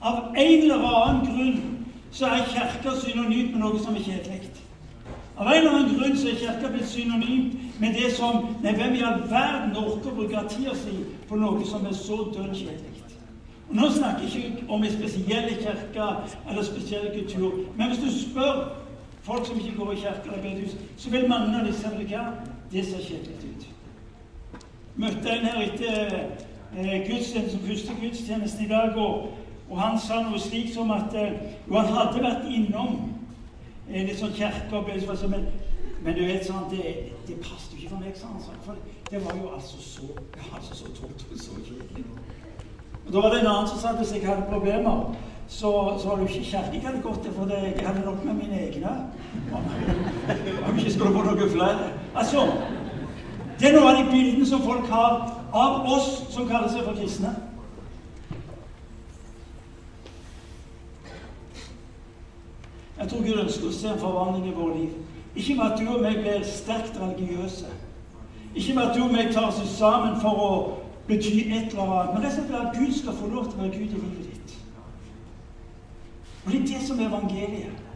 Av en eller annen grunn så er kirka synonymt med noe som er kjedelig. Av en eller annen grunn så er kirka blitt synonymt med det som Nei, hvem i all verden orker å bruke tida si på noe som er så dønn kjedelig? Og Nå snakker jeg ikke om en spesiell kirke eller spesiell kultur. Men hvis du spør folk som ikke går i kirke eller bedehus, så vil mange av disse si hva det ser kjedelig ut. Møtte en her etter eh, gudstjenesten, første gudstjenesten i dag, og, og han sa noe slik som at eh, jo, han hadde vært innom en litt sånn kirkeopplevelse. Men, men du vet sånn, det, det passet jo ikke for meg, sa han. For det var jo altså så altså så tungt og så. Og Da var det en annen som sa at hvis jeg hadde problemer, så, så var det jo ikke kirke jeg hadde gått til, for det, jeg hadde nok med mine egne. Om ikke skulle få noen flere. Altså, Det er noen av de bildene som folk har av oss som kaller seg for kristne. Jeg tror Gud ønsker å se en forvandling i vårt liv. Ikke med at du og meg blir sterkt religiøse. Ikke med at du og meg tar oss sammen for å bety et eller annet. Men rett og slett at Gud skal få lov til å være Gud i livet ditt. Og det er det som er evangeliet.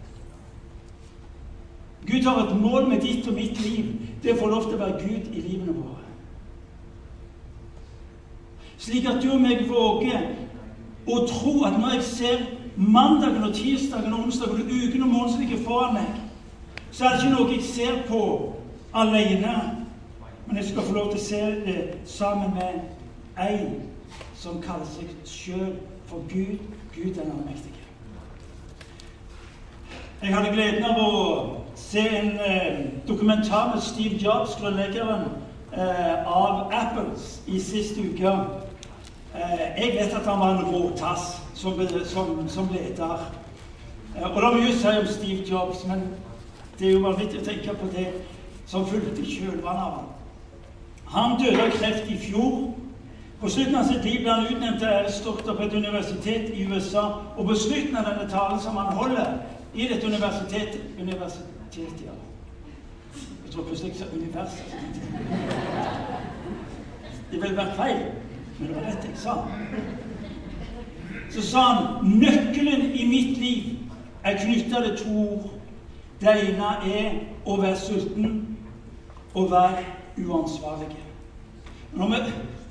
Gud har et mål med ditt og mitt liv. Det er å få lov til å være Gud i livene våre. Slik at du og meg våger å tro at når jeg ser mandagen og tirsdagen og onsdagen og uken og måneden som ligger foran meg, så er det ikke noe jeg ser på alene. Men jeg skal få lov til å se det sammen med en som kaller seg sjøl for Gud, Gud den allmektige. Jeg hadde gleden av å se en eh, dokumentar med Steve Jobs, grunnleggeren eh, av Apples, i siste uke. Eh, jeg vet at han var en råtass som, som, som leder. Eh, og det er mye å si om Steve Jobs, men det er jo vanvittig å tenke på det som fulgte i kjølvannet av ham. Han døde av kreft i fjor. På slutten av sitt liv ble han utnevnt til æresdoktor på et universitet i USA. Og på slutten av denne talen som han holder i dette universitetet Universitetet, ja. Jeg tror plutselig jeg sa universet. Det ville vært feil, men det var rett jeg sa så sa han nøkkelen i mitt liv er knytta til to ord. Det ene er å være sulten og være uansvarlig. Når vi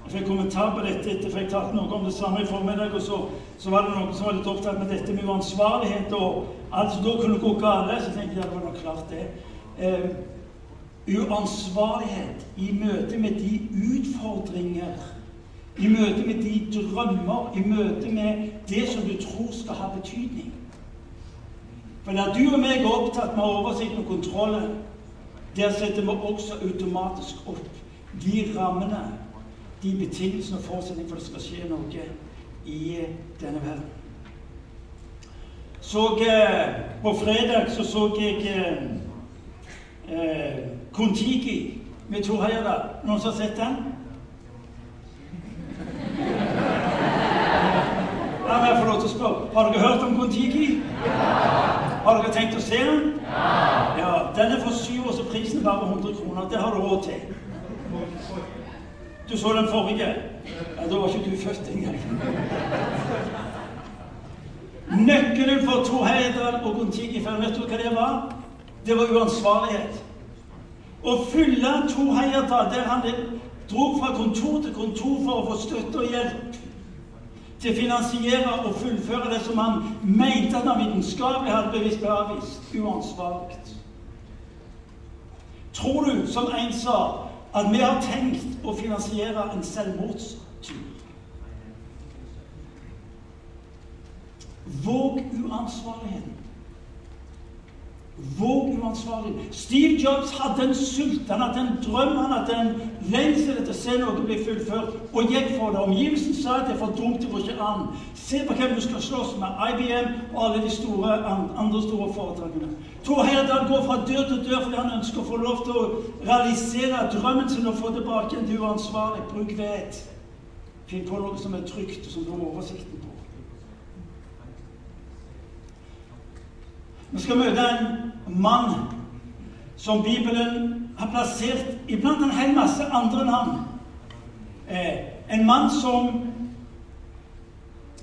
jeg fikk kommentar på dette etter for jeg talte noe om det samme i formiddag. og så, så var det noen som var litt opptatt med dette med uansvarlighet og alt som da kunne gå galt. Så tenkte jeg at det var nok klart det. Eh, uansvarlighet i møte med de utfordringer i møte med de drømmer, i møte med det som du tror skal ha betydning. For der du og meg er opptatt med oversikt og kontroll, der setter vi også automatisk opp de rammene, de betingelsene og forutsetningene for at det skal skje noe i denne verden. Så eh, På fredag så, så jeg eh, eh Kon-Tiki med Tor Heyerdahl. Noen som har sett den? La meg få lov til å spørre. Har dere hørt om Kon-Tiki? Ja. Har dere tenkt å se den? Ja. ja. Den er for syv år, så prisen er bare 100 kroner. Det har du råd til. Du så den forrige. Ja, Da var ikke du født engang. Nøkkelen for Tor Heyerdahl og Kon-Tiki, vet du hva det var? Det var uansvarlighet. Å fylle Tor Heyerdahl der han dro fra kontor til kontor for å få støtte og hjelp til å finansiere og fullføre det som han mente han vitenskapelig hadde bevisst ble avvist. Uansvarlig. Tror du, som en sa, at vi har tenkt å finansiere en selvmordstur? Våg uansvarligheten. Våg uansvarlig. Steve Jobs hadde en sult, han hadde en drøm, han hadde en lengsel etter å se noe bli fullført, og gikk for det. Omgivelsen sa at det er for dumt, det går ikke an. Se på hvem du skal slåss med. IBM og alle de store, andre store foretakene. Tor Heyerdahl går fra dør til dør fordi han ønsker å få lov til å realisere drømmen sin og få tilbake en uansvarlig. Bruk vett. Finn på noe som er trygt, og som du har oversikten på. Vi skal møte en mann som Bibelen har plassert iblant en hel masse andre navn. Eh, en mann som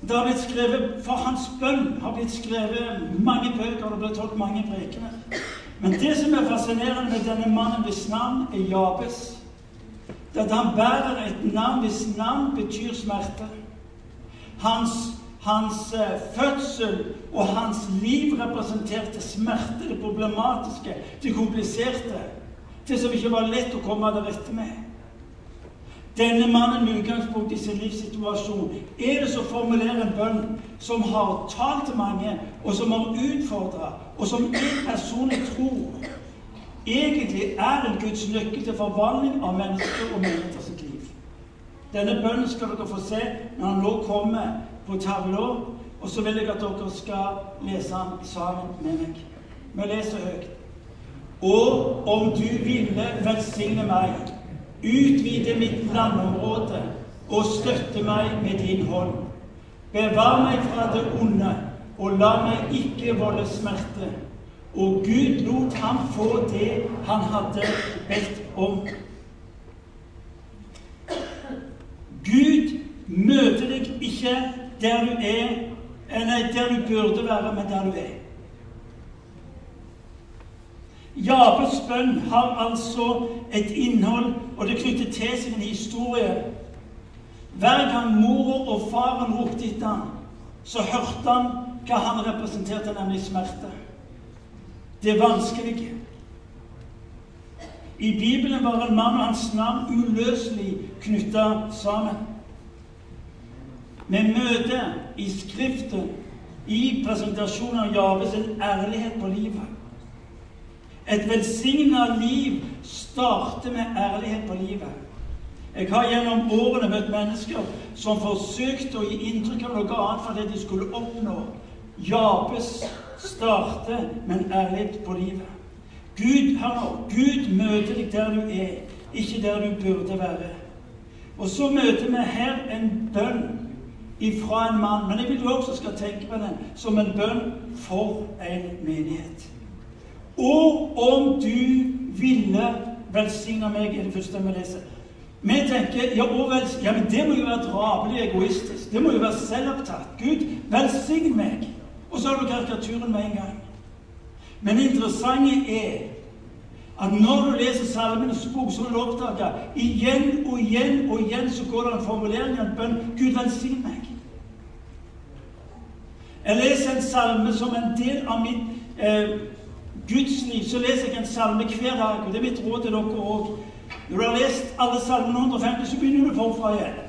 Det har blitt skrevet, For hans bønn har blitt skrevet mange bøker, og det ble tolket mange prekener. Men det som er fascinerende med denne mannen hvis navn er Jabes, det er at han bærer et navn hvis navn betyr smerte. Hans, hans uh, fødsel og hans liv representerte smerte, det problematiske, det kompliserte. Det som ikke var lett å komme til rette med. Denne mannen med utgangspunkt i sin livssituasjon er det som formulerer en bønn som har talt til mange, og som har utfordra, og som jeg personlig tror egentlig er en Guds nøkkel til forvandling av mennesker og mennesker sitt liv. Denne bønnen skal dere få se når han nå kommer på tavla, og så vil jeg at dere skal lese den sammen med meg. Vi leser høyt. Og om du ville velsigne meg Utvide mitt landområde og støtte meg med din hånd. Bevar meg fra det onde, og la meg ikke volde smerte. Og Gud lot ham få det han hadde bedt om. Gud møter deg ikke der du er, eller der du burde være, men der du er. Jabes bønn har altså et innhold, og det knytter til seg en historie. Hver gang mor og faren ropte etter ham, så hørte han hva han representerte, nemlig smerte. Det vanskelige. I Bibelen var en mann og hans navn uløselig knytta sammen. Vi møter i Skriften, i presentasjonen av Javes, en ærlighet på livet. Et velsigna liv starter med ærlighet på livet. Jeg har gjennom årene møtt mennesker som forsøkte å gi inntrykk av noe annet for det de skulle oppnå. Jabes starter med en ærlighet på livet. Gud, hør nå, Gud møter deg der du er, ikke der du burde være. Og så møter vi her en bønn ifra en mann, men jeg vil du også skal tenke på den som en bønn for en menighet. Og om du ville velsigne meg, er det første vi leser. Vi tenker ja, ja, men det må jo være drapelig egoistisk. Det må jo være selvopptatt. Gud, velsign meg. Og så har du karikaturen med en gang. Men det interessante er at når du leser Salmenes bok, så vil du oppdage igjen og igjen og igjen så går det en formulering av en bønn Gud, velsign meg. Jeg leser en salme som en del av mitt eh, Guds liv, så leser jeg en salme hver dag. og Det er mitt råd til dere òg. Når du har lest alle salmene 150, så begynner du forfra igjen.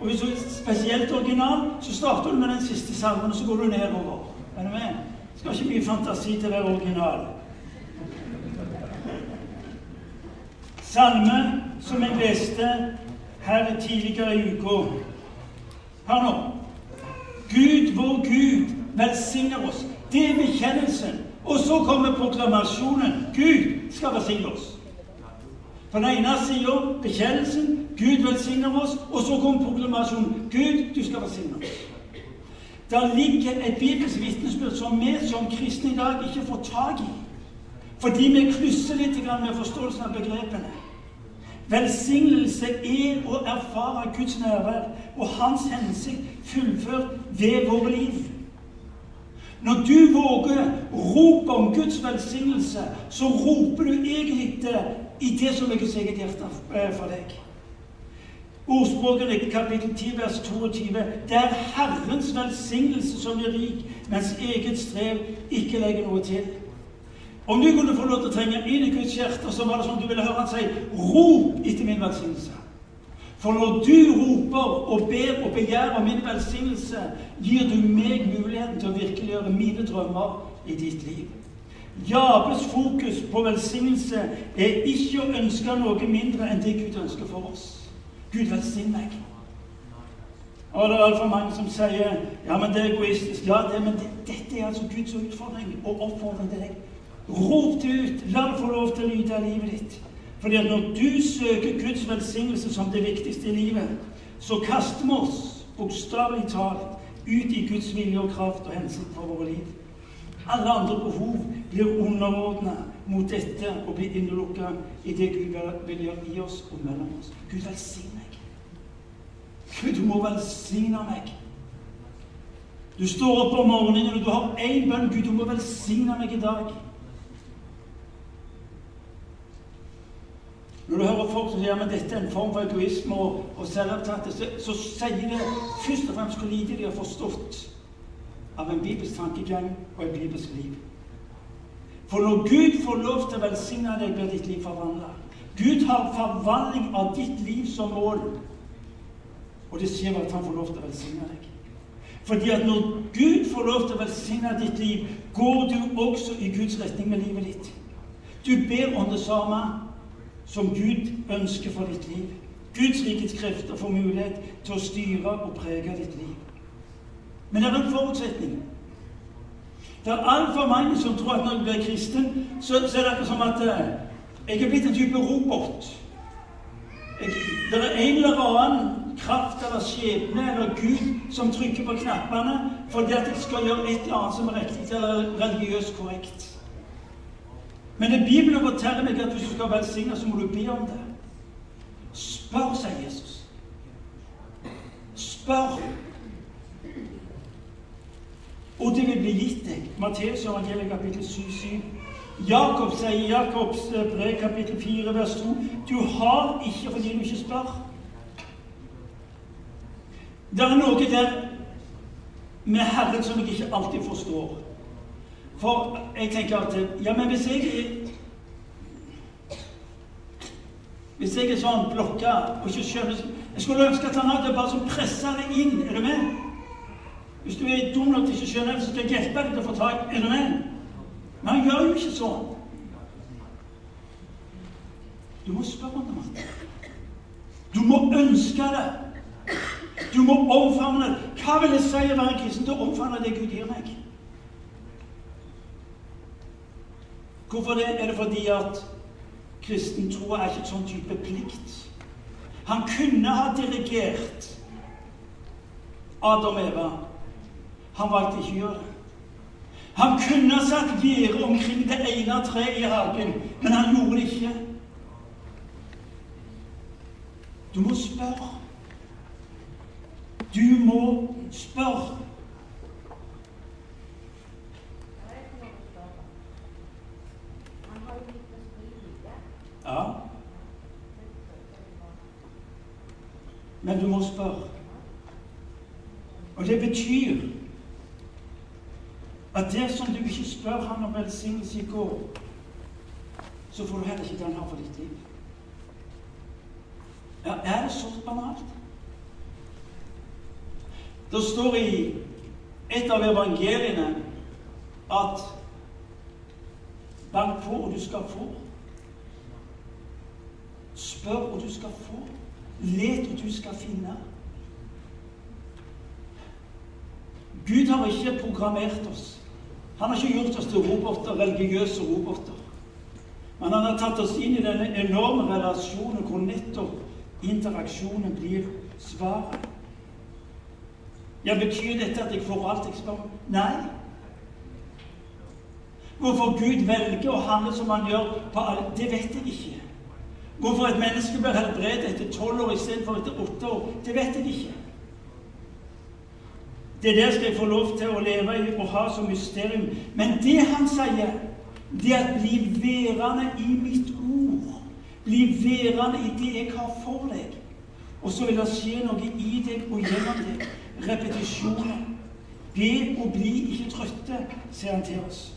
Og hvis du er spesielt original, så starter du med den siste salmen, og så går du nedover. Er du med? Skal ikke mye fantasi til å være original. Salme som jeg leste her tidligere i uka. Hør nå. Gud, vår Gud, velsigner oss. Det er bekjennelsen. Og så kommer proklamasjonen. Gud skal velsigne oss. På den ene sida bekjennelsen. Gud velsigner oss. Og så kommer proklamasjonen. Gud, du skal velsigne oss. Der ligger et bibelsk vitnesbyrd som vi som kristne i dag ikke får tak i. Fordi vi klusser litt med forståelsen av begrepene. Velsignelse er å erfare Guds nærvær og Hans hensikt fullført ved våre liv. Når du våger rope om Guds velsignelse, så roper du egentlig det i det som er Guds eget hjerte eh, for deg. Ordspråkene kapittel 10 vers 22. Det er Herrens velsignelse som blir rik, mens eget strev ikke legger noe til. Om du kunne få lov til å trenge inn i Guds hjerte, så var det som du ville høre han si 'Rop etter min velsignelse'. For når du roper og ber og begjærer min velsignelse, gir du meg muligheten til å virkeliggjøre mine drømmer i ditt liv. Jabes fokus på velsignelse er ikke å ønske noe mindre enn det Gud ønsker for oss. Gud velsign meg. Og det er altfor mange som sier ja, men det er egoistisk. Ja, det, men det, dette er altså Guds utfordring og oppfordring til deg. Rop det ut. La det få lov til å lyde av livet ditt. Fordi at når du søker Guds velsignelse som det viktigste i livet, så kaster vi oss bokstavelig talt ut i Guds vilje og kraft og hensikt for våre liv. Alle andre behov blir underordna mot dette og blir innelukka i det Gud vil gjøre i oss og mellom oss. Gud velsigne meg. Gud, du må velsigne meg. Du står opp om morgenen, og du har én bønn. Gud, du må velsigne meg i dag. Når du hører folk som sier at dette er en form for egoisme og, og selvopptatte, så, så sier det først og fremst hvor lite de har forstått av en bibelsk tankegang og et bibelsk liv. For når Gud får lov til å velsigne deg, blir ditt liv forvandla. Gud har forvandling av ditt liv som mål. Og det skjer ved at han får lov til å velsigne deg. Fordi at når Gud får lov til å velsigne ditt liv, går du også i Guds retning med livet ditt. Du ber om det samme som Gud ønsker for ditt liv. Guds rikets krefter får mulighet til å styre og prege ditt liv. Men det er en forutsetning. Det er altfor mange som tror at når jeg blir kristen, så, så er det akkurat som at eh, jeg er blitt en type robot. Jeg, det er en eller annen kraft eller skjebne eller Gud som trykker på knappene fordi at jeg skal gjøre et eller annet som er riktig eller religiøst korrekt. Men det Bibelen forteller meg at hvis du skal velsigne, så må du be om det. Spør, sier Jesus. Spør. Og det vil bli gitt deg. Matteus evangeliet kapittel 7-7. Jakob sier i Jakobs eh, brev kapittel 4 vers 2 Du har ikke fordi du ikke spør. Det er noe der med Herren som jeg ikke alltid forstår. For jeg tenker at Ja, men hvis jeg Hvis jeg er sånn blokka og ikke skjønner Jeg skulle ønske at han hadde bare sånn pressa det inn. Er du med? Hvis du er dum nok til ikke skjønne det, så skal jeg hjelpe deg til å få tak. Er du med? Men han gjør jo ikke sånn. Du må spørre om det. Du må ønske det. Du må omfavne det. Hva vil det si å være kristen til å omfavne det Gud gir meg? Hvorfor det? Er det fordi at kristen tro er ikke en sånn type plikt? Han kunne ha dirigert Adam og Eva. Han valgte ikke å gjøre det. Han kunne ha satt gjerde omkring det ene treet i hagen, men han gjorde det ikke. Du må spørre. Du må spørre. Ja. Men du må spørre. Og det betyr at dersom du ikke spør han om velsignelse i går, så får du heller ikke det han har for ditt liv. Ja, er det så banalt? Det står i et av evangeliene at Bank på, og du skal få. Spør, og du skal få. Let, og du skal finne. Gud har ikke programmert oss. Han har ikke gjort oss til roboter, religiøse roboter. Men han har tatt oss inn i denne enorme relasjonen hvor nettopp interaksjonen blir svaret. Ja, Betyr dette at jeg får alt jeg spør om? Nei. Hvorfor Gud velger å handle som han gjør, på alle, det vet jeg ikke. Hvorfor et menneske blir helbredet etter tolv år istedenfor etter åtte år, det vet jeg ikke. Det der skal jeg få lov til å leve i og ha som mysterium. Men det han sier, det er at bli værende i mitt ord. Bli værende i det jeg har for deg. Og så vil det skje noe i deg og gjennom deg. Repetisjoner. Be og bli ikke trøtte, sier han til oss.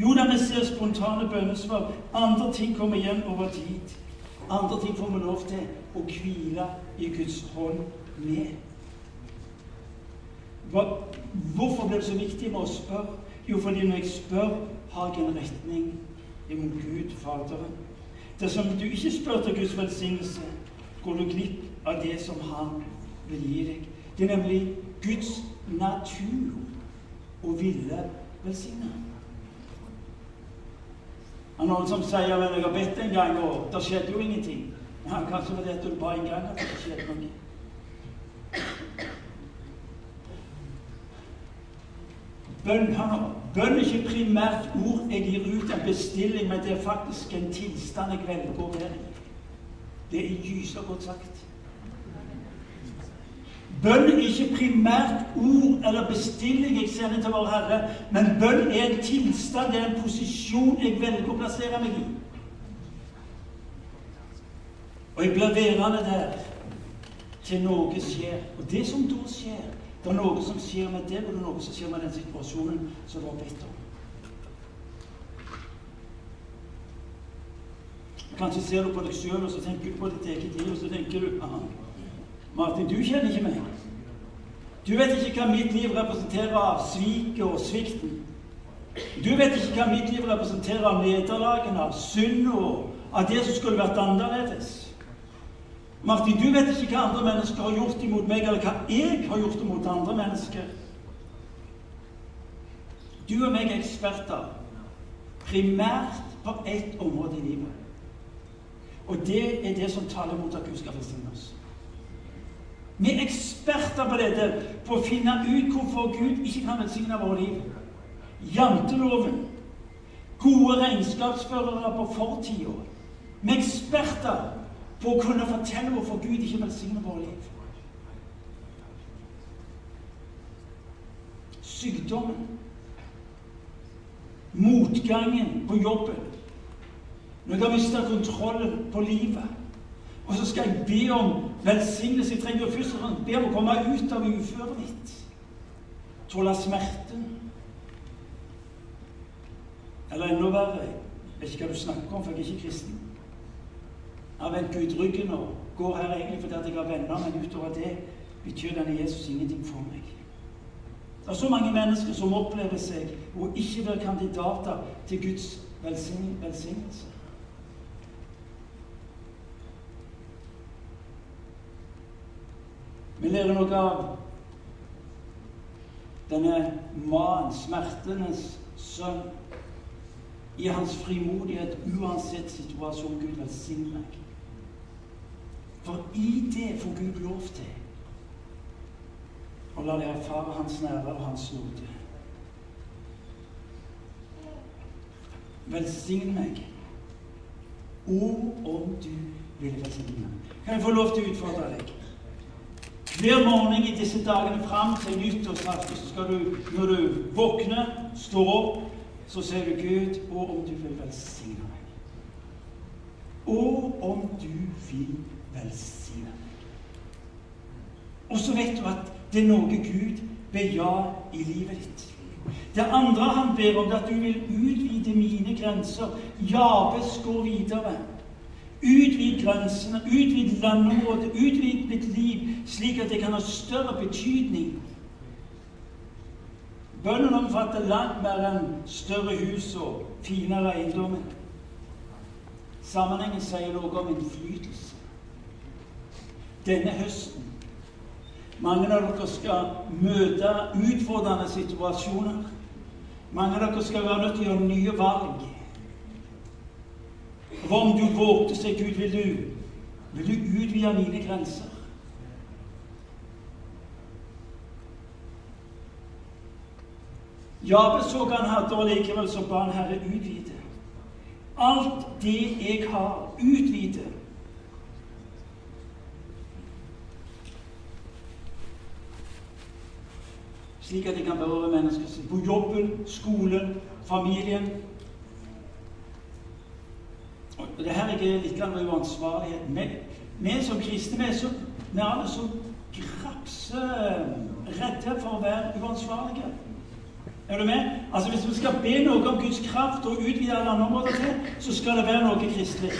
Jo da vi ser spontane bønnesvar. Andre ting kommer igjen over tid. Andre ting får vi lov til å hvile i Guds hånd med. Hvorfor blir det så viktig med å spørre? Jo, fordi når jeg spør, har jeg en retning imot Gud, Faderen. Dersom du ikke spør til Guds velsignelse, går du glipp av det som Han vil gi deg. Det er nemlig Guds natur å ville velsigne. Det er noen som sier at 'jeg har bedt en gang, og det skjedde jo ingenting'. Ja, kanskje var du ba en gang at det skjedde noe. Bønn, bønn er ikke primært ord jeg gir ut en bestilling, men det er faktisk en tilstand jeg velger å være i. Det er gysa godt sagt. Bønn er ikke primært ord eller bestilling jeg sender til vår Herre, men bønn er en tilstand, det er en posisjon jeg velger å plassere meg i. Og jeg blir værende der til noe skjer. Og det som da skjer, det er noe som skjer med deg, og det er noe som skjer med den situasjonen som du har bedt om. Kanskje ser du på deg sjøl, og så tenker du på ditt eget liv, og så tenker du aha, Martin, du kjenner ikke meg. Du vet ikke hva mitt liv representerer av sviket og svikten. Du vet ikke hva mitt liv representerer av nederlagene, av synd og av det som skulle vært annerledes. Martin, du vet ikke hva andre mennesker har gjort imot meg, eller hva jeg har gjort imot andre mennesker. Du og meg er eksperter primært på ett område i livet. Og det er det som taler mot at Gud skal velsigne oss. Vi er eksperter på dette, på å finne ut hvorfor Gud ikke kan velsigne våre liv. Janteloven. Gode regnskapsførere på fortida. Vi er eksperter på å kunne fortelle hvorfor Gud ikke velsigner våre liv. Sykdommen. Motgangen på jobben. Når jeg har mista kontrollen på livet. Og så skal jeg be om velsignelse. Jeg trenger først og fremst be om å komme ut av uføret mitt. Tåle smerten. Eller enda verre Jeg vet ikke hva du snakker om, for jeg er ikke kristen. Jeg har vendt Gud ryggen og går her egentlig fordi jeg har venner, men utover det betyr denne Jesus ingenting for meg. Det er så mange mennesker som opplever seg å ikke være kandidater til Guds velsignelse. Vi lærer noe av denne mannen, smertenes sønn, i hans frimodighet uansett situasjon. Gud velsigne meg. For i det får Gud lov til å la deg erfare hans nærvær og hans nåde. Velsign meg, O, om du vil velsigne. Kan jeg få lov til å utfordre deg? Hver morgen i disse dagene fram til nyttårsaften så skal du, når du våkner, står opp, så sier du Gud, og om du vil velsigne meg. Og om du vil velsigne meg. Og så vet du at det er noe Gud ber ja i livet ditt. Det andre han ber om, er at du vil utvide mine grenser. Jabes går videre. Utvid grensene, utvid landområdet, utvid mitt liv, slik at det kan ha større betydning. Bønnen omfatter langt mer enn større hus og finere eiendommer. Sammenhengen sier noe om innflytelse. Denne høsten mange av dere skal møte utfordrende situasjoner. Mange av dere skal være nødt til å gjøre nye valg. For om du vågte seg, Gud, vil du, vil du utvide mine grenser. Jabes så han hadde, og likevel så ba han Herre utvide. Alt det jeg har, utvide. Slik at jeg kan berøre mennesker på jobben, skolen, familien, og det her er litt uansvarlighet. Men vi som kristne vi er, så, vi er alle så grapseredde for å være uansvarlige. Er du med? Altså Hvis vi skal be noe om Guds kraft og utvide alle andre områder til, så skal det være noe kristelig.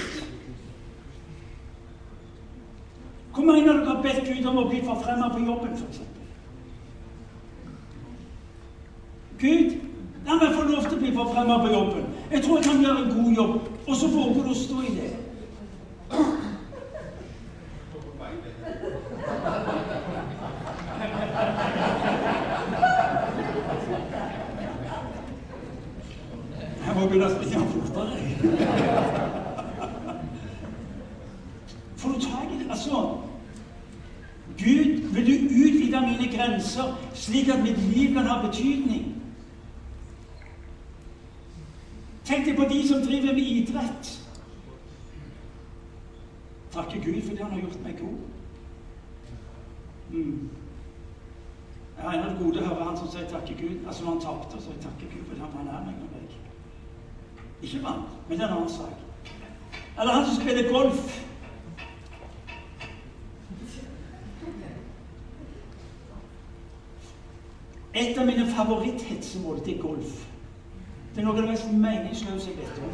Hvor mange av dere har bedt Gud om å bli forfremmet på jobben, f.eks.? Gud, la meg få lov til å bli forfremmet på jobben. Jeg tror jeg kan gjøre en god jobb. Og så våger du å stå i det. Jeg må begynne å springe fortere. Får du tak i det? Altså Gud, vil du utvide mine grenser, slik at mitt liv kan ha betydning? Tenk deg på de som driver med idrett. Takke Gud for det han har gjort meg god. Mm. Jeg har ennå gode hører han som sier 'takke Gud'. Altså når han tapte, så jeg 'takke Gud' for han var nær meg og meg. Ikke vant, men det er en annen sak. Eller han som spiller golf. Et av mine favoritthetsmål det er golf. Det er noe av det mest meningsløse jeg vet om.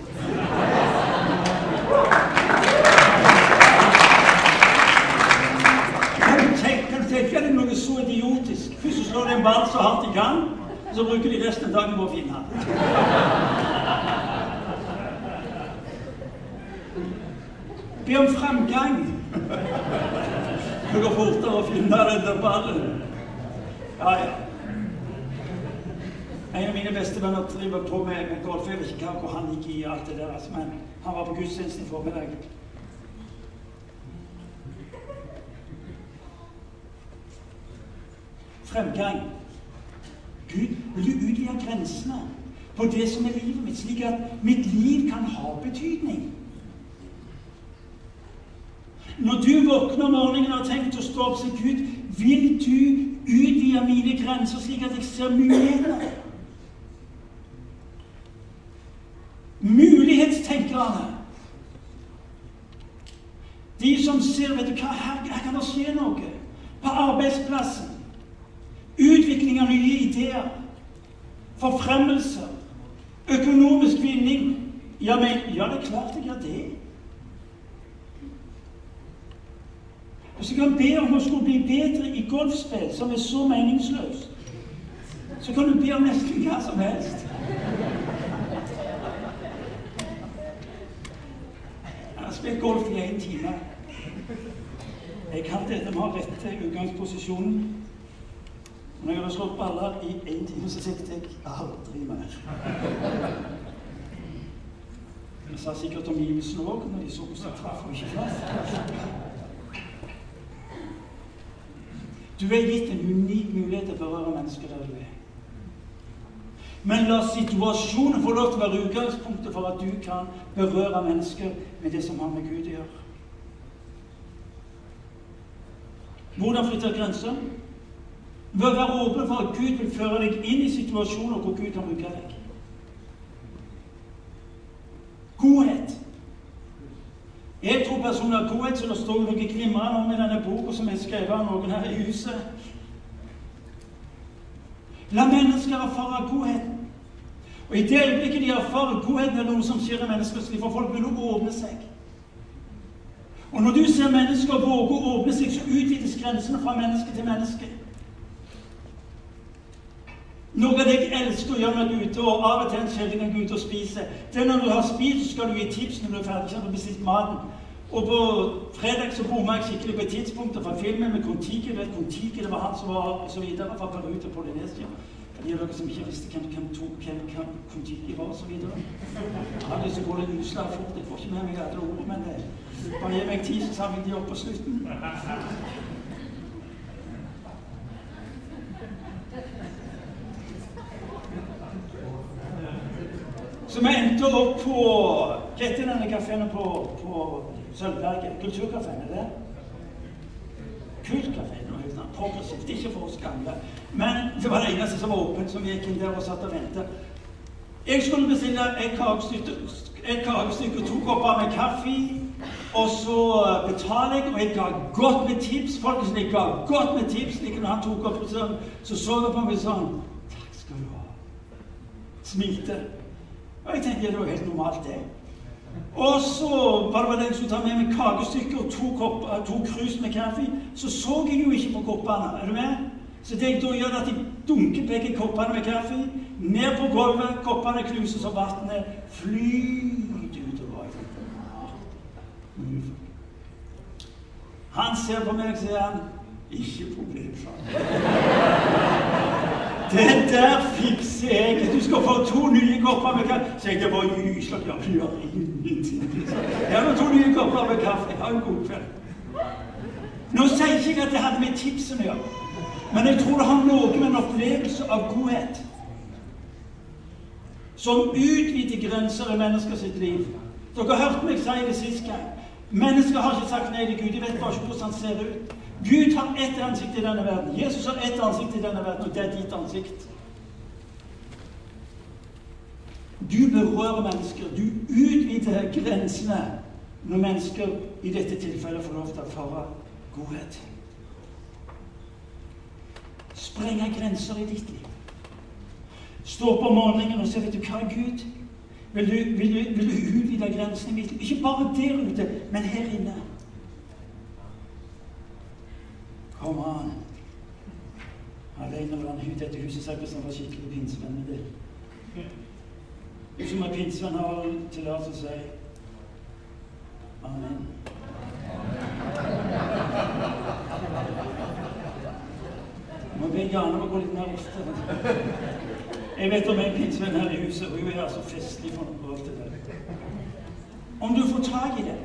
Kan du tenke, kan du tenke deg noe så idiotisk? Først så slår de en ball så hardt de kan, og så bruker de resten av dagen på å finne den. Be om framgang. Det går fortere å finne den der ballen. Ja, ja. En av mine beste venner driver på med, med golf. Jeg vet hvor han gikk i alt det der, altså, men han var på gudstjenesten i formiddag. Fremgang. Gud, vil du utvide grensene på det som er livet mitt, slik at mitt liv kan ha betydning? Når du våkner om morgenen og har tenkt å stå opp, sier Gud, vil du utvide mine grenser, slik at jeg ser muligheter? Mulighetstenkerne. De som ser vet du hva, her, her kan det skje noe. På arbeidsplassen. Utvikling av nye ideer. Forfremmelser. Økonomisk vinning. Ja, men, ja, det er klart jeg gjør det. Hvis jeg kan be om å skulle bli bedre i golfspill, som er så meningsløst, så kan du be om nesten hva som helst. Jeg har spilt golf i én time. Jeg kan dette Vi har ha rett til utgangsposisjonen. Når jeg har slått baller i én time, så sikter jeg aldri mer. Jeg sa sikkert omgivelsene òg når de så hvordan jeg traff og ikke traff. Du er gitt en unik mulighet til å berøre mennesker der du er. Men la situasjonen få lov til å være utgangspunktet for at du kan berøre mennesker med det som har med Gud å gjøre. Hvordan flytte grenser? Ved å være åpen for at Gud vil føre deg inn i situasjoner hvor Gud kan bruke deg. Godhet. Jeg tror personlig at godhet, så det står noe glimrende om i denne boka som er skrevet av noen her i huset. La mennesker erfare godheten. Og I det øyeblikket de erfarer godheten, er det noe som skjer i menneskers liv. For folk å åpne seg. Og når du ser mennesker våge å åpne seg, så utvides grensene fra menneske til menneske. Noe av det jeg elsker å gjøre når jeg er ute, og av og til en sjelden gang ute ut og spiser, det er når du har spist, så skal du gi tips når du er ferdig, så har du bestilt maten. Og på fredag så bomma jeg skikkelig på et tidspunkt fra filmen med Kon-Tiki. Kon-Tiki, Det var han som var og så videre fra Peru til Polynesia. De av dere som ikke visste hvem, hvem, hvem, hvem Kon-Tiki var, og så videre. Jeg hadde lyst til å gå litt utslag fort. Jeg får ikke med meg alle ord, men det, bare gi meg tid, så tar vi de opp på slutten. Så vi endte opp på Hva heter denne kafeen på, på Sølvberget? Kulturkafeen, er det? Kultkafeen. Progressivt. Ikke for oss gamle. Men det var det eneste som var åpent, som gikk inn der og satt og ventet. Jeg skulle bestille et kakestykke, og to kopper med kaffe. Og så betaler jeg, og jeg ga godt med tips. Folkens, jeg ga godt med tips. Like når han tok opp, så så han på meg sånn Takk skal du ha. Smilte. Og jeg tenkte det var helt normalt, det. Og så var det vel som tar med meg kakestykker og to, kopp, to krus med kaffe. Så så jeg jo ikke på koppene. Er du med? Så det jeg da gjør, er at jeg dunker begge koppene med kaffe ned på gulvet. Koppene knuses, og vannet flyter utover. Han ser på meg og sier han, 'Ikke problem', sa han. Det der fikser jeg. Du skal få to nye kopper med kaffe. Så jeg var gyselig. Ja, du gjør ingenting. Jeg har to nye kopper med kaffe. Ha en god kveld. Nå sier jeg ikke at det hadde med tipsene å gjøre, men jeg tror det har noe med en opplevelse av godhet som utvider grenser i menneskers liv. Dere har hørt meg si det sist gang. Mennesker har ikke sagt nei til Gud. De vet bare ikke hvordan han ser ut. Gud har ett ansikt i denne verden. Jesus har ett ansikt i denne verden, og det er ditt ansikt. Du berører mennesker. Du utvider grensene når mennesker i dette tilfellet får lov til å erfare godhet. Sprenge grenser i ditt liv. Stå opp om morgenen og se vet du hva, Gud? Vil du, vil du, vil du utvide grensene mine? Ikke bare der ute, men her inne. Kom an. Alene var han ut dette huset sagt hvis han var skikkelig pinsevenn med det. Du som er pinsevenn, har tillatelse til å si Amen. Må be Jane om å gå litt mer ofte. Jeg vet om en pinnsvenn her i huset, og hun er altså festlig for noe til det. Om du får tak i det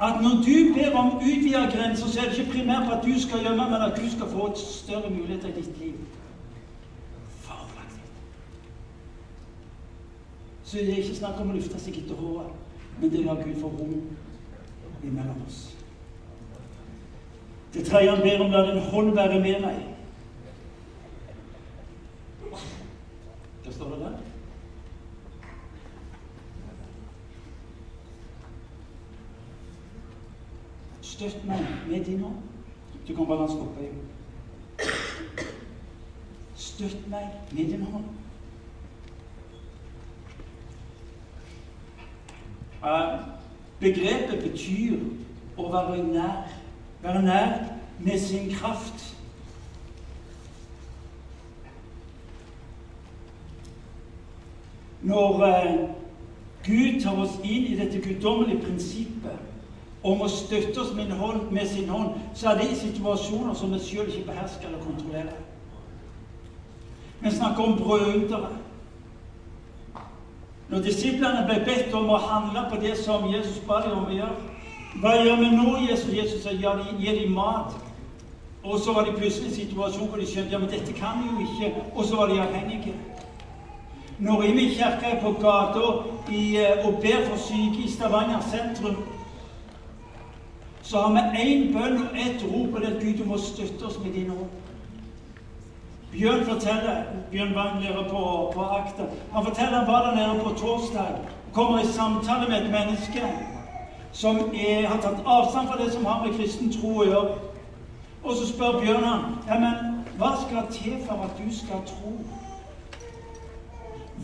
at når du ber om utvida grenser, så er det ikke primært for at du skal gjemme, men at du skal få et større muligheter i ditt liv. Fabelaktig. Så det er ikke snakk om å lufte seg etter håret, men det er å la Gud få rom imellom oss. Det tredje han ber om, la din hånd være med meg. Hva står det der? Støtt meg med din hånd. Du kan bare la den stoppe. Støtt meg med din hånd. Begrepet betyr å være nær. Være nær med sin kraft. Når uh, Gud tar oss inn i dette guddommelige prinsippet om å støtte oss med, hånd, med sin hånd, så er det i situasjoner som vi sjøl ikke behersker eller kontrollerer. Vi snakker om brødre. Når disiplene ble bedt om å handle på det som Jesus ba dem om å gjøre Hva gjør vi nå, Jesus? Jesus sa ja, gi dem mat. Og så var de plutselig i en situasjon hvor de skjønte ja, men dette kan de jo ikke. Og så var de avhengige. Når Rimi kirke er på gata eh, og ber for syke i Stavanger sentrum, så har vi én bønn og ett rop, og det er Gud, du må støtte oss med din hånd. Bjørn forteller, Bjørn var nede på, på Akta Han forteller han var der nede på torsdag kommer i samtale med et menneske som er, har tatt avstand fra det som har med kristen tro å gjøre. Og så spør Bjørn han ja, men hva skal til for at du skal tro?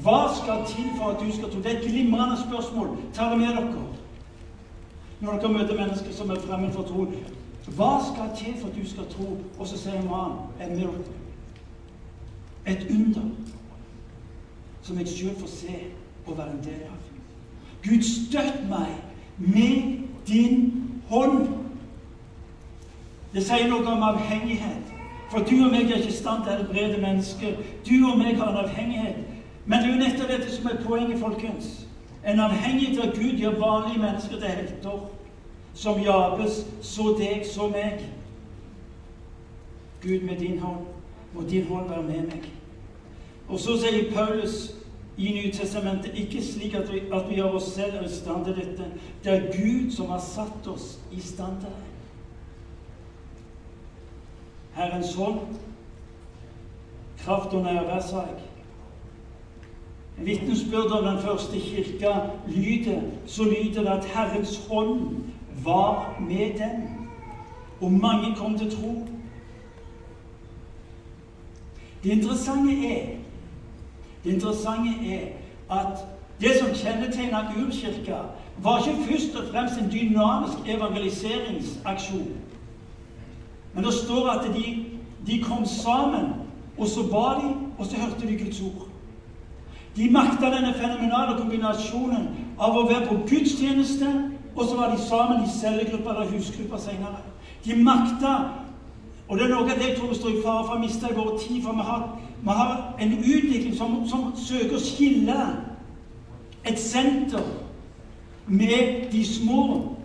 Hva skal til for at du skal tro? Det er et glimrende spørsmål. Ta det med dere når dere møter mennesker som er fremmed for troen. Hva skal til for at du skal tro? Og så sier man en miracle. Et under som jeg sjøl får se og være en del av. Gud, støtt meg med din hånd. Det sier noe om avhengighet. For du og meg er ikke i stand til å helbrede mennesker. Du og meg har en avhengighet. Men det er jo nettopp dette som er poenget, folkens. En avhengighet av Gud gjør vanlige mennesker til helter. Som Jabes så deg, så meg. Gud, med din hånd, må din hånd være med meg. Og så sier Paulus i Nytestamentet ikke slik at vi, at vi gjør oss selv i stand til dette. Det er Gud som har satt oss i stand til det. Herrens hånd, kraft og nærvær, sa jeg. Vitnesbyrdet om den første kirka lyder, så lyder det at Herrens hånd var med dem, og mange kom til tro. Det interessante er det interessante er at det som kjennetegna urkirka, var ikke først og fremst en dynamisk evangeliseringsaksjon. Men det står at de, de kom sammen, og så ba de, og så hørte de Guds ord. De makta denne fenomenale kombinasjonen av å være på gudstjeneste, og så var de sammen i cellegrupper eller husgrupper senere. De makta Og det er noe av det jeg tror vi står i fare for å miste i vår tid. For vi har, vi har en utvikling som, som søker å skille et senter med de små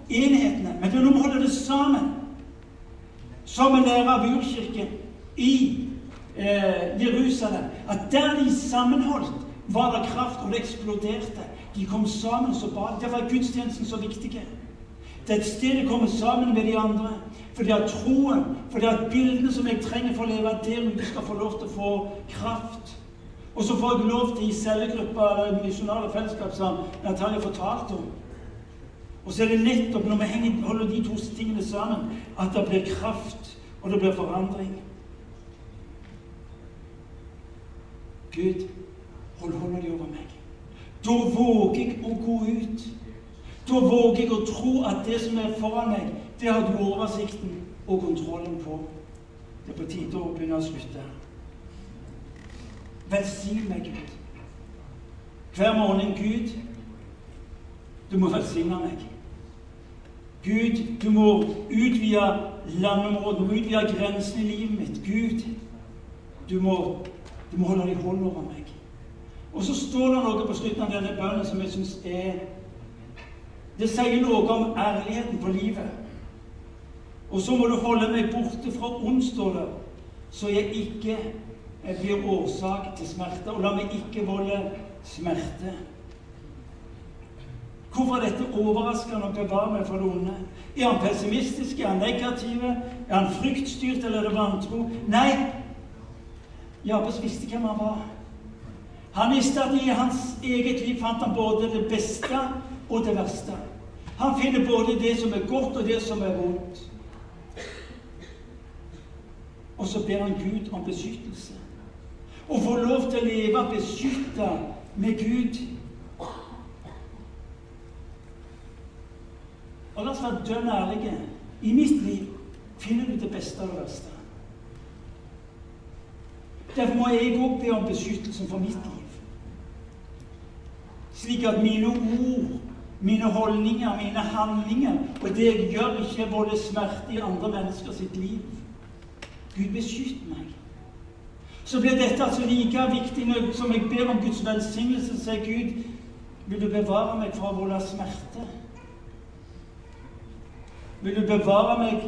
enhetene. Men det er noe med å holde det sammen. Som en lærer av urkirken i eh, Jerusalem. At der de sammenholdt, var det kraft, og det eksploderte. De kom sammen så ba. Derfor er gudstjenesten så viktig. Det er et sted å komme sammen med de andre. Fordi at troen, fordi at bildene som jeg trenger for å leve der ute, skal få lov til å få kraft. Og så får jeg lov til i cellegruppa eller misjonale fellesskap som Natalia fortalte om. Og så er det nettopp når vi henger, holder de to tingene sammen, at det blir kraft, og det blir forandring. Gud, hold hånda di over meg. Da våger jeg å gå ut. Da våger jeg å tro at det som er foran meg, det har du oversikten og kontrollen på. Det er på tide å begynne å slutte. Velsign meg, Gud. Hver morgen, Gud, du må velsigne meg. Gud, du må utvide landområdet, du må utvide grensen i livet mitt. Gud, du må, du må holde deg hånd over meg. Og så står det noe på slutten av denne bønnen som jeg syns er Det sier noe om ærligheten på livet. Og så må du holde meg borte fra ond, står det, så jeg ikke jeg blir årsak til smerte. Og la meg ikke volde smerte. Hvorfor er dette overraskende å bevare meg for det onde? Er han pessimistisk? Er han negativ? Er han fryktstyrt, eller er det vantro? Nei, Jabes visste hvem han var. Han visste at i hans eget liv fant han både det beste og det verste. Han finner både det som er godt, og det som er vondt. Og så ber han Gud om beskyttelse. Å få lov til å leve beskytta med Gud. Og la oss være dønn ærlige. I mitt liv finner du det beste og det verste. Derfor må jeg òg be om beskyttelse for mitt liv slik at mine ord, mine holdninger, mine handlinger og det jeg gjør, ikke volder smerte i andre mennesker sitt liv. Gud, beskytt meg. Så blir dette altså like viktig som jeg ber om Guds velsignelse, sier Gud, vil du bevare meg fra å volde smerte? Vil du bevare meg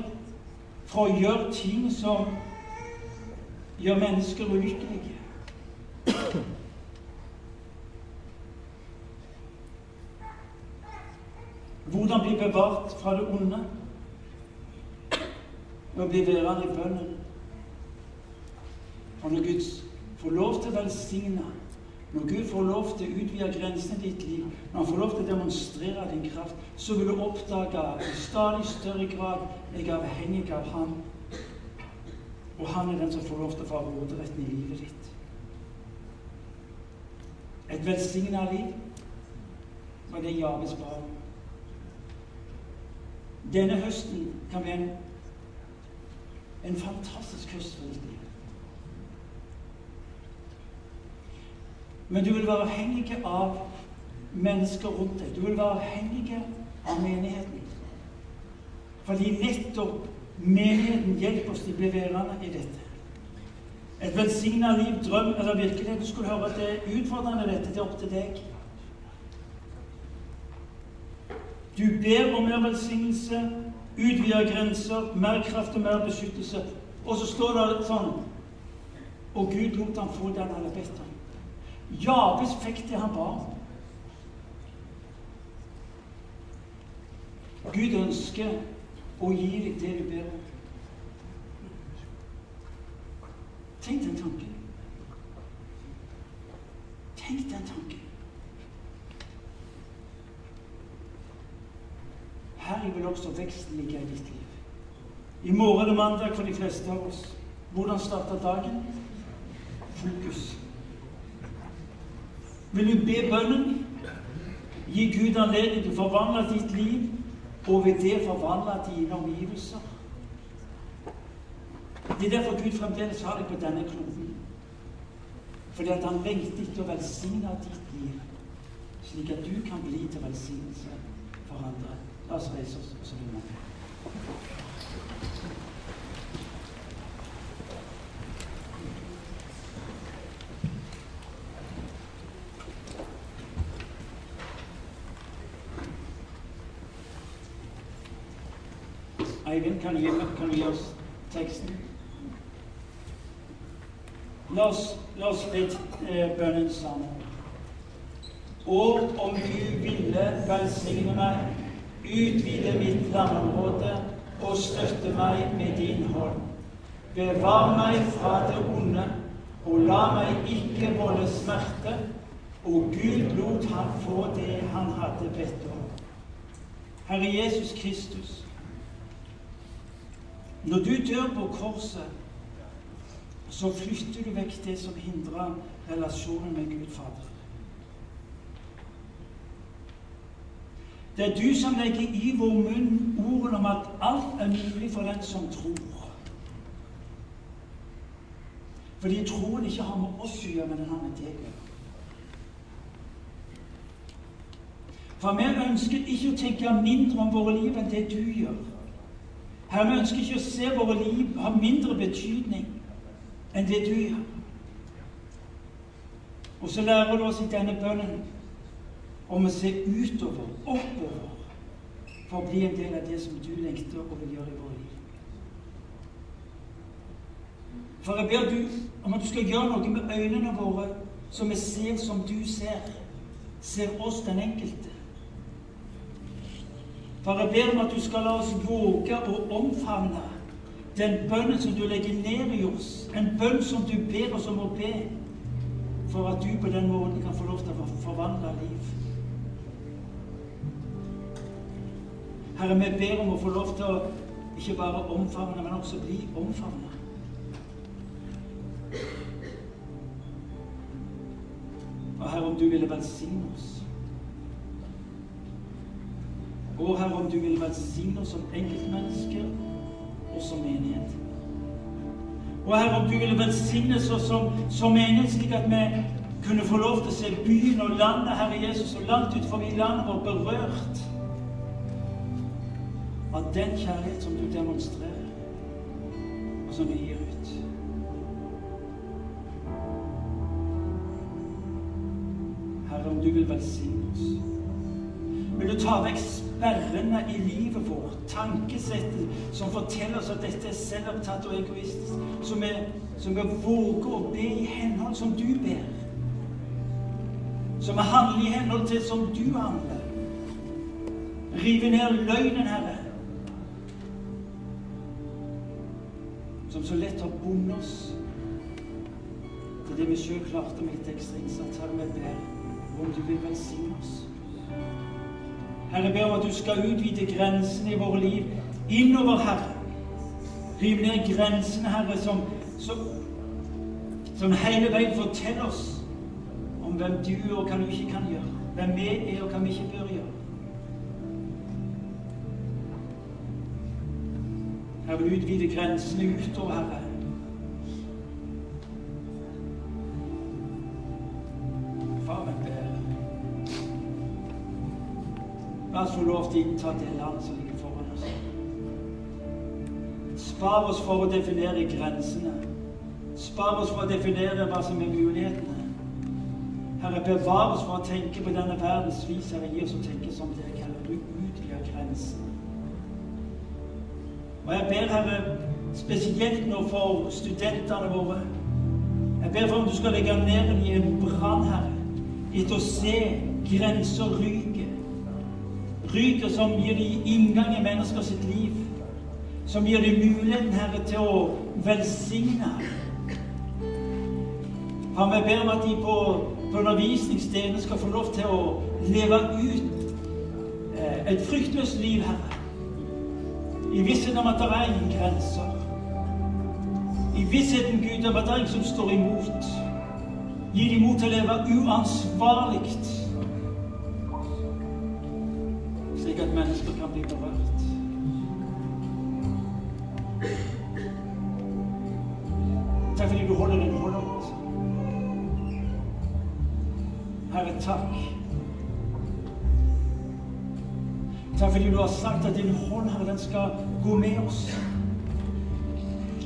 fra å gjøre ting som gjør mennesker ulykkelige? Hvordan bli bevart fra det onde? Ved å bli værende i bønnen. Og når Gud får lov til å velsigne, når Gud får lov til å utvide grensene i ditt liv, når Han får lov til å demonstrere din kraft, så vil du oppdage i stadig større grad jeg er avhengig av Han. Og Han er den som får lov til å få råderetten i livet ditt. Et velsigna liv var det Javes barn. Denne høsten kan bli en, en fantastisk høst for ditt liv. Men du vil være avhengig av mennesker rundt deg. Du vil være avhengig av menigheten. Fordi nettopp menigheten hjelper oss til å bli værende i dette. Et velsigna liv, drøm eller virkelighet. Du skulle høre at det er utfordrende, dette. Det er opp til deg. Du ber om mer velsignelse, utvida grenser, mer kraft og mer beskyttelse. Og så står det sånn Og Gud lot ham få det han hadde bedt om. Jabes fikk det han ba om. Gud ønsker å gi deg det du ber om. Tenk den tanken. Tenk den tanken. Her vil også veksten ligge i ditt liv. I morgen er mandag for de fleste av oss. Hvordan starter dagen? Fokus. Vil du be bønnen? Gi Gud anledning til å forvandle ditt liv, og ved det forvandle dine omgivelser. Det er derfor Gud fremdeles har deg på denne kloden. Fordi at han lengter etter å velsigne ditt liv, slik at du kan bli til velsignelse for andre. La oss reise oss, og så blir vi Eivind, kan du, gi, kan du gi oss teksten? La oss, la oss litt eh, bønnen sammen. Og om du ville velsigne meg Utvide mitt landområde og støtte meg med din hånd. Bevar meg fra det onde, og la meg ikke volde smerte. Og Gud lot han få det han hadde bedt om. Herre Jesus Kristus, når du dør på korset, så flytter du vekk det som hindrer relasjonen med Gud Fader. Det er du som legger i vår munn ordene om at alt er mulig for den som tror. Fordi troen ikke har med oss å gjøre, men den har med deg å gjøre. For vi ønsker ikke å tenke mindre om våre liv enn det du gjør. Her Vi ønsker ikke å se våre liv ha mindre betydning enn det du gjør. Og så lærer du oss i denne bønnen om å se utover, oppover, for å bli en del av det som du lengter og vil gjøre i vårt liv. For jeg ber du om at du skal gjøre noe med øynene våre, så vi ser som du ser. Ser oss, den enkelte. For jeg ber om at du skal la oss våge å omfavne den bønnen som du legger ned i oss. En bønn som du ber oss om å be, for at du på den måten kan få lov til å forvandle liv. Herre, vi ber om å få lov til å ikke bare omfavne, men også bli omfavna. Og Herre, om du ville velsigne oss. Og Herre, om du ville velsigne oss som enkeltmennesker og som menighet. Og Herre, om du ville velsigne oss som, som menighet, slik at vi kunne få lov til å se byen og landet, Herre Jesus, og langt utenfor landet vårt berørt av den kjærlighet som du demonstrerer, og som du gir ut. Herre, om du vil velsigne oss. Vil du ta vekk sperrene i livet vårt, tankesettet som forteller oss at dette er selvopptatt og egoistisk, som vi, som vi våger å be i henhold som du ber. Som vi handler i henhold til som du handler. Rive ned løgnen, Herre. Så lett har bundet oss til det vi sjøl klarte med litt ekstra innsats. Herre, vi ber om du vil velsigne oss. Herre, ber om at du skal utvide grensene i våre liv innover, Herre. Riv ned grensene, Herre, som, som, som hele veien forteller oss om hvem du og hva du ikke kan gjøre. Hvem vi er og hva vi ikke bør Jeg vil utvide grensene utover, Herre. Far, jeg ber. La oss få lov til å innta det land som ligger foran oss. Spar oss for å definere grensene. Spar oss for å definere hva som er mulighetene. Herre, bevar oss for å tenke på denne verdens vis. Herre, gi oss å tenke som deg. Og jeg ber, Herre, spesielt nå for studentene våre Jeg ber for om du skal legge ned i en brann, Herre, etter å se grenser ryke. Ryker som gir dem inngang i mennesker sitt liv. Som gir dem muligheten, Herre, til å velsigne. For vi ber om at de på, på undervisningsstedene skal få lov til å leve ut eh, et fryktløst liv, Herre i vissheten om at det er ingen grenser. I vissheten, Gud, om at det er ingen som står imot. Gi dem mot til å leve uansvarlig, slik at mennesker kan bli berørt. Takk fordi du holder din hånd. Herre, takk. Takk fordi du har sagt at din hånd, Herre, den skal gå med oss.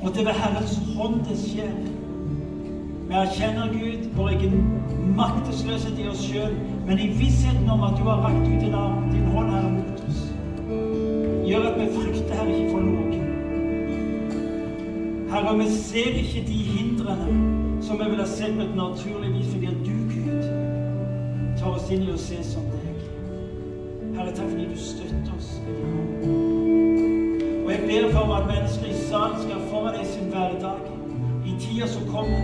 Og det ved Herrens hånd det skjer. Vi erkjenner, Gud, vår egen maktesløshet i oss sjøl, men i vissheten om at du har rakt ut din, arm, din hånd, Herre, mot oss, gjør at vi frykter, Herre, ikke for noe. Herre, vi ser ikke de hindrene som vi ville sett naturligvis fordi at du, Gud, tar oss inn i å se deg. Herre, takk fordi du støtter oss. Og jeg ber for at mennesker i salen skal få deg sin hverdag i tida som kommer.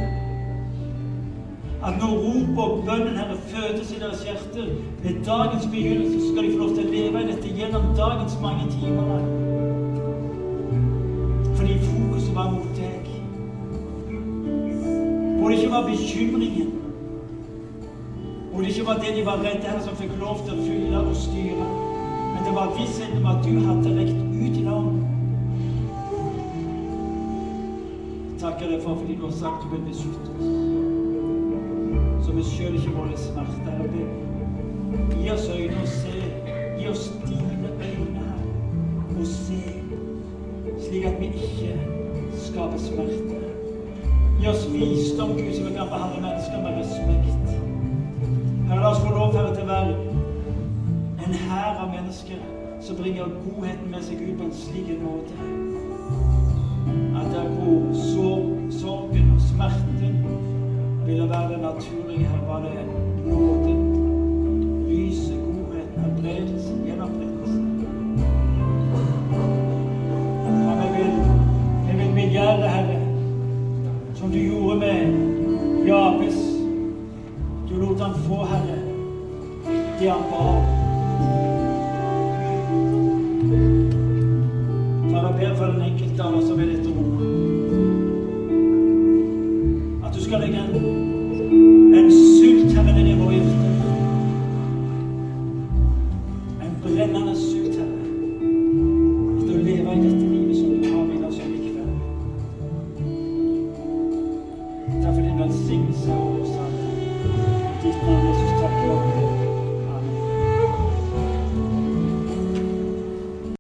At når ropet og bønnen Herre fødes i deres hjerter ved dagens begynnelse, så skal de få lov til å leve i dette gjennom dagens mange timer. Fordi fokuset var mot deg. Hvor det ikke var bekymringen, hvor det ikke var det de var redde her, som fikk lov til å fylle og styre. Det var vissheten om at du hadde rekt ut i navn. Takker deg for fordi du har sagt du vil beskytte oss. Så vi sjøl ikke volder smerte. Herre, gi oss øyne å se. Gi oss dine øyne å se, slik at vi ikke skaper smerte. Gi oss visdom, Gud, så vi kan behandle mennesker med respekt. Som bringer godheten med seg ut på en slik måte at der hvor sorgen og smerten ville være det naturlige, her var det nåden,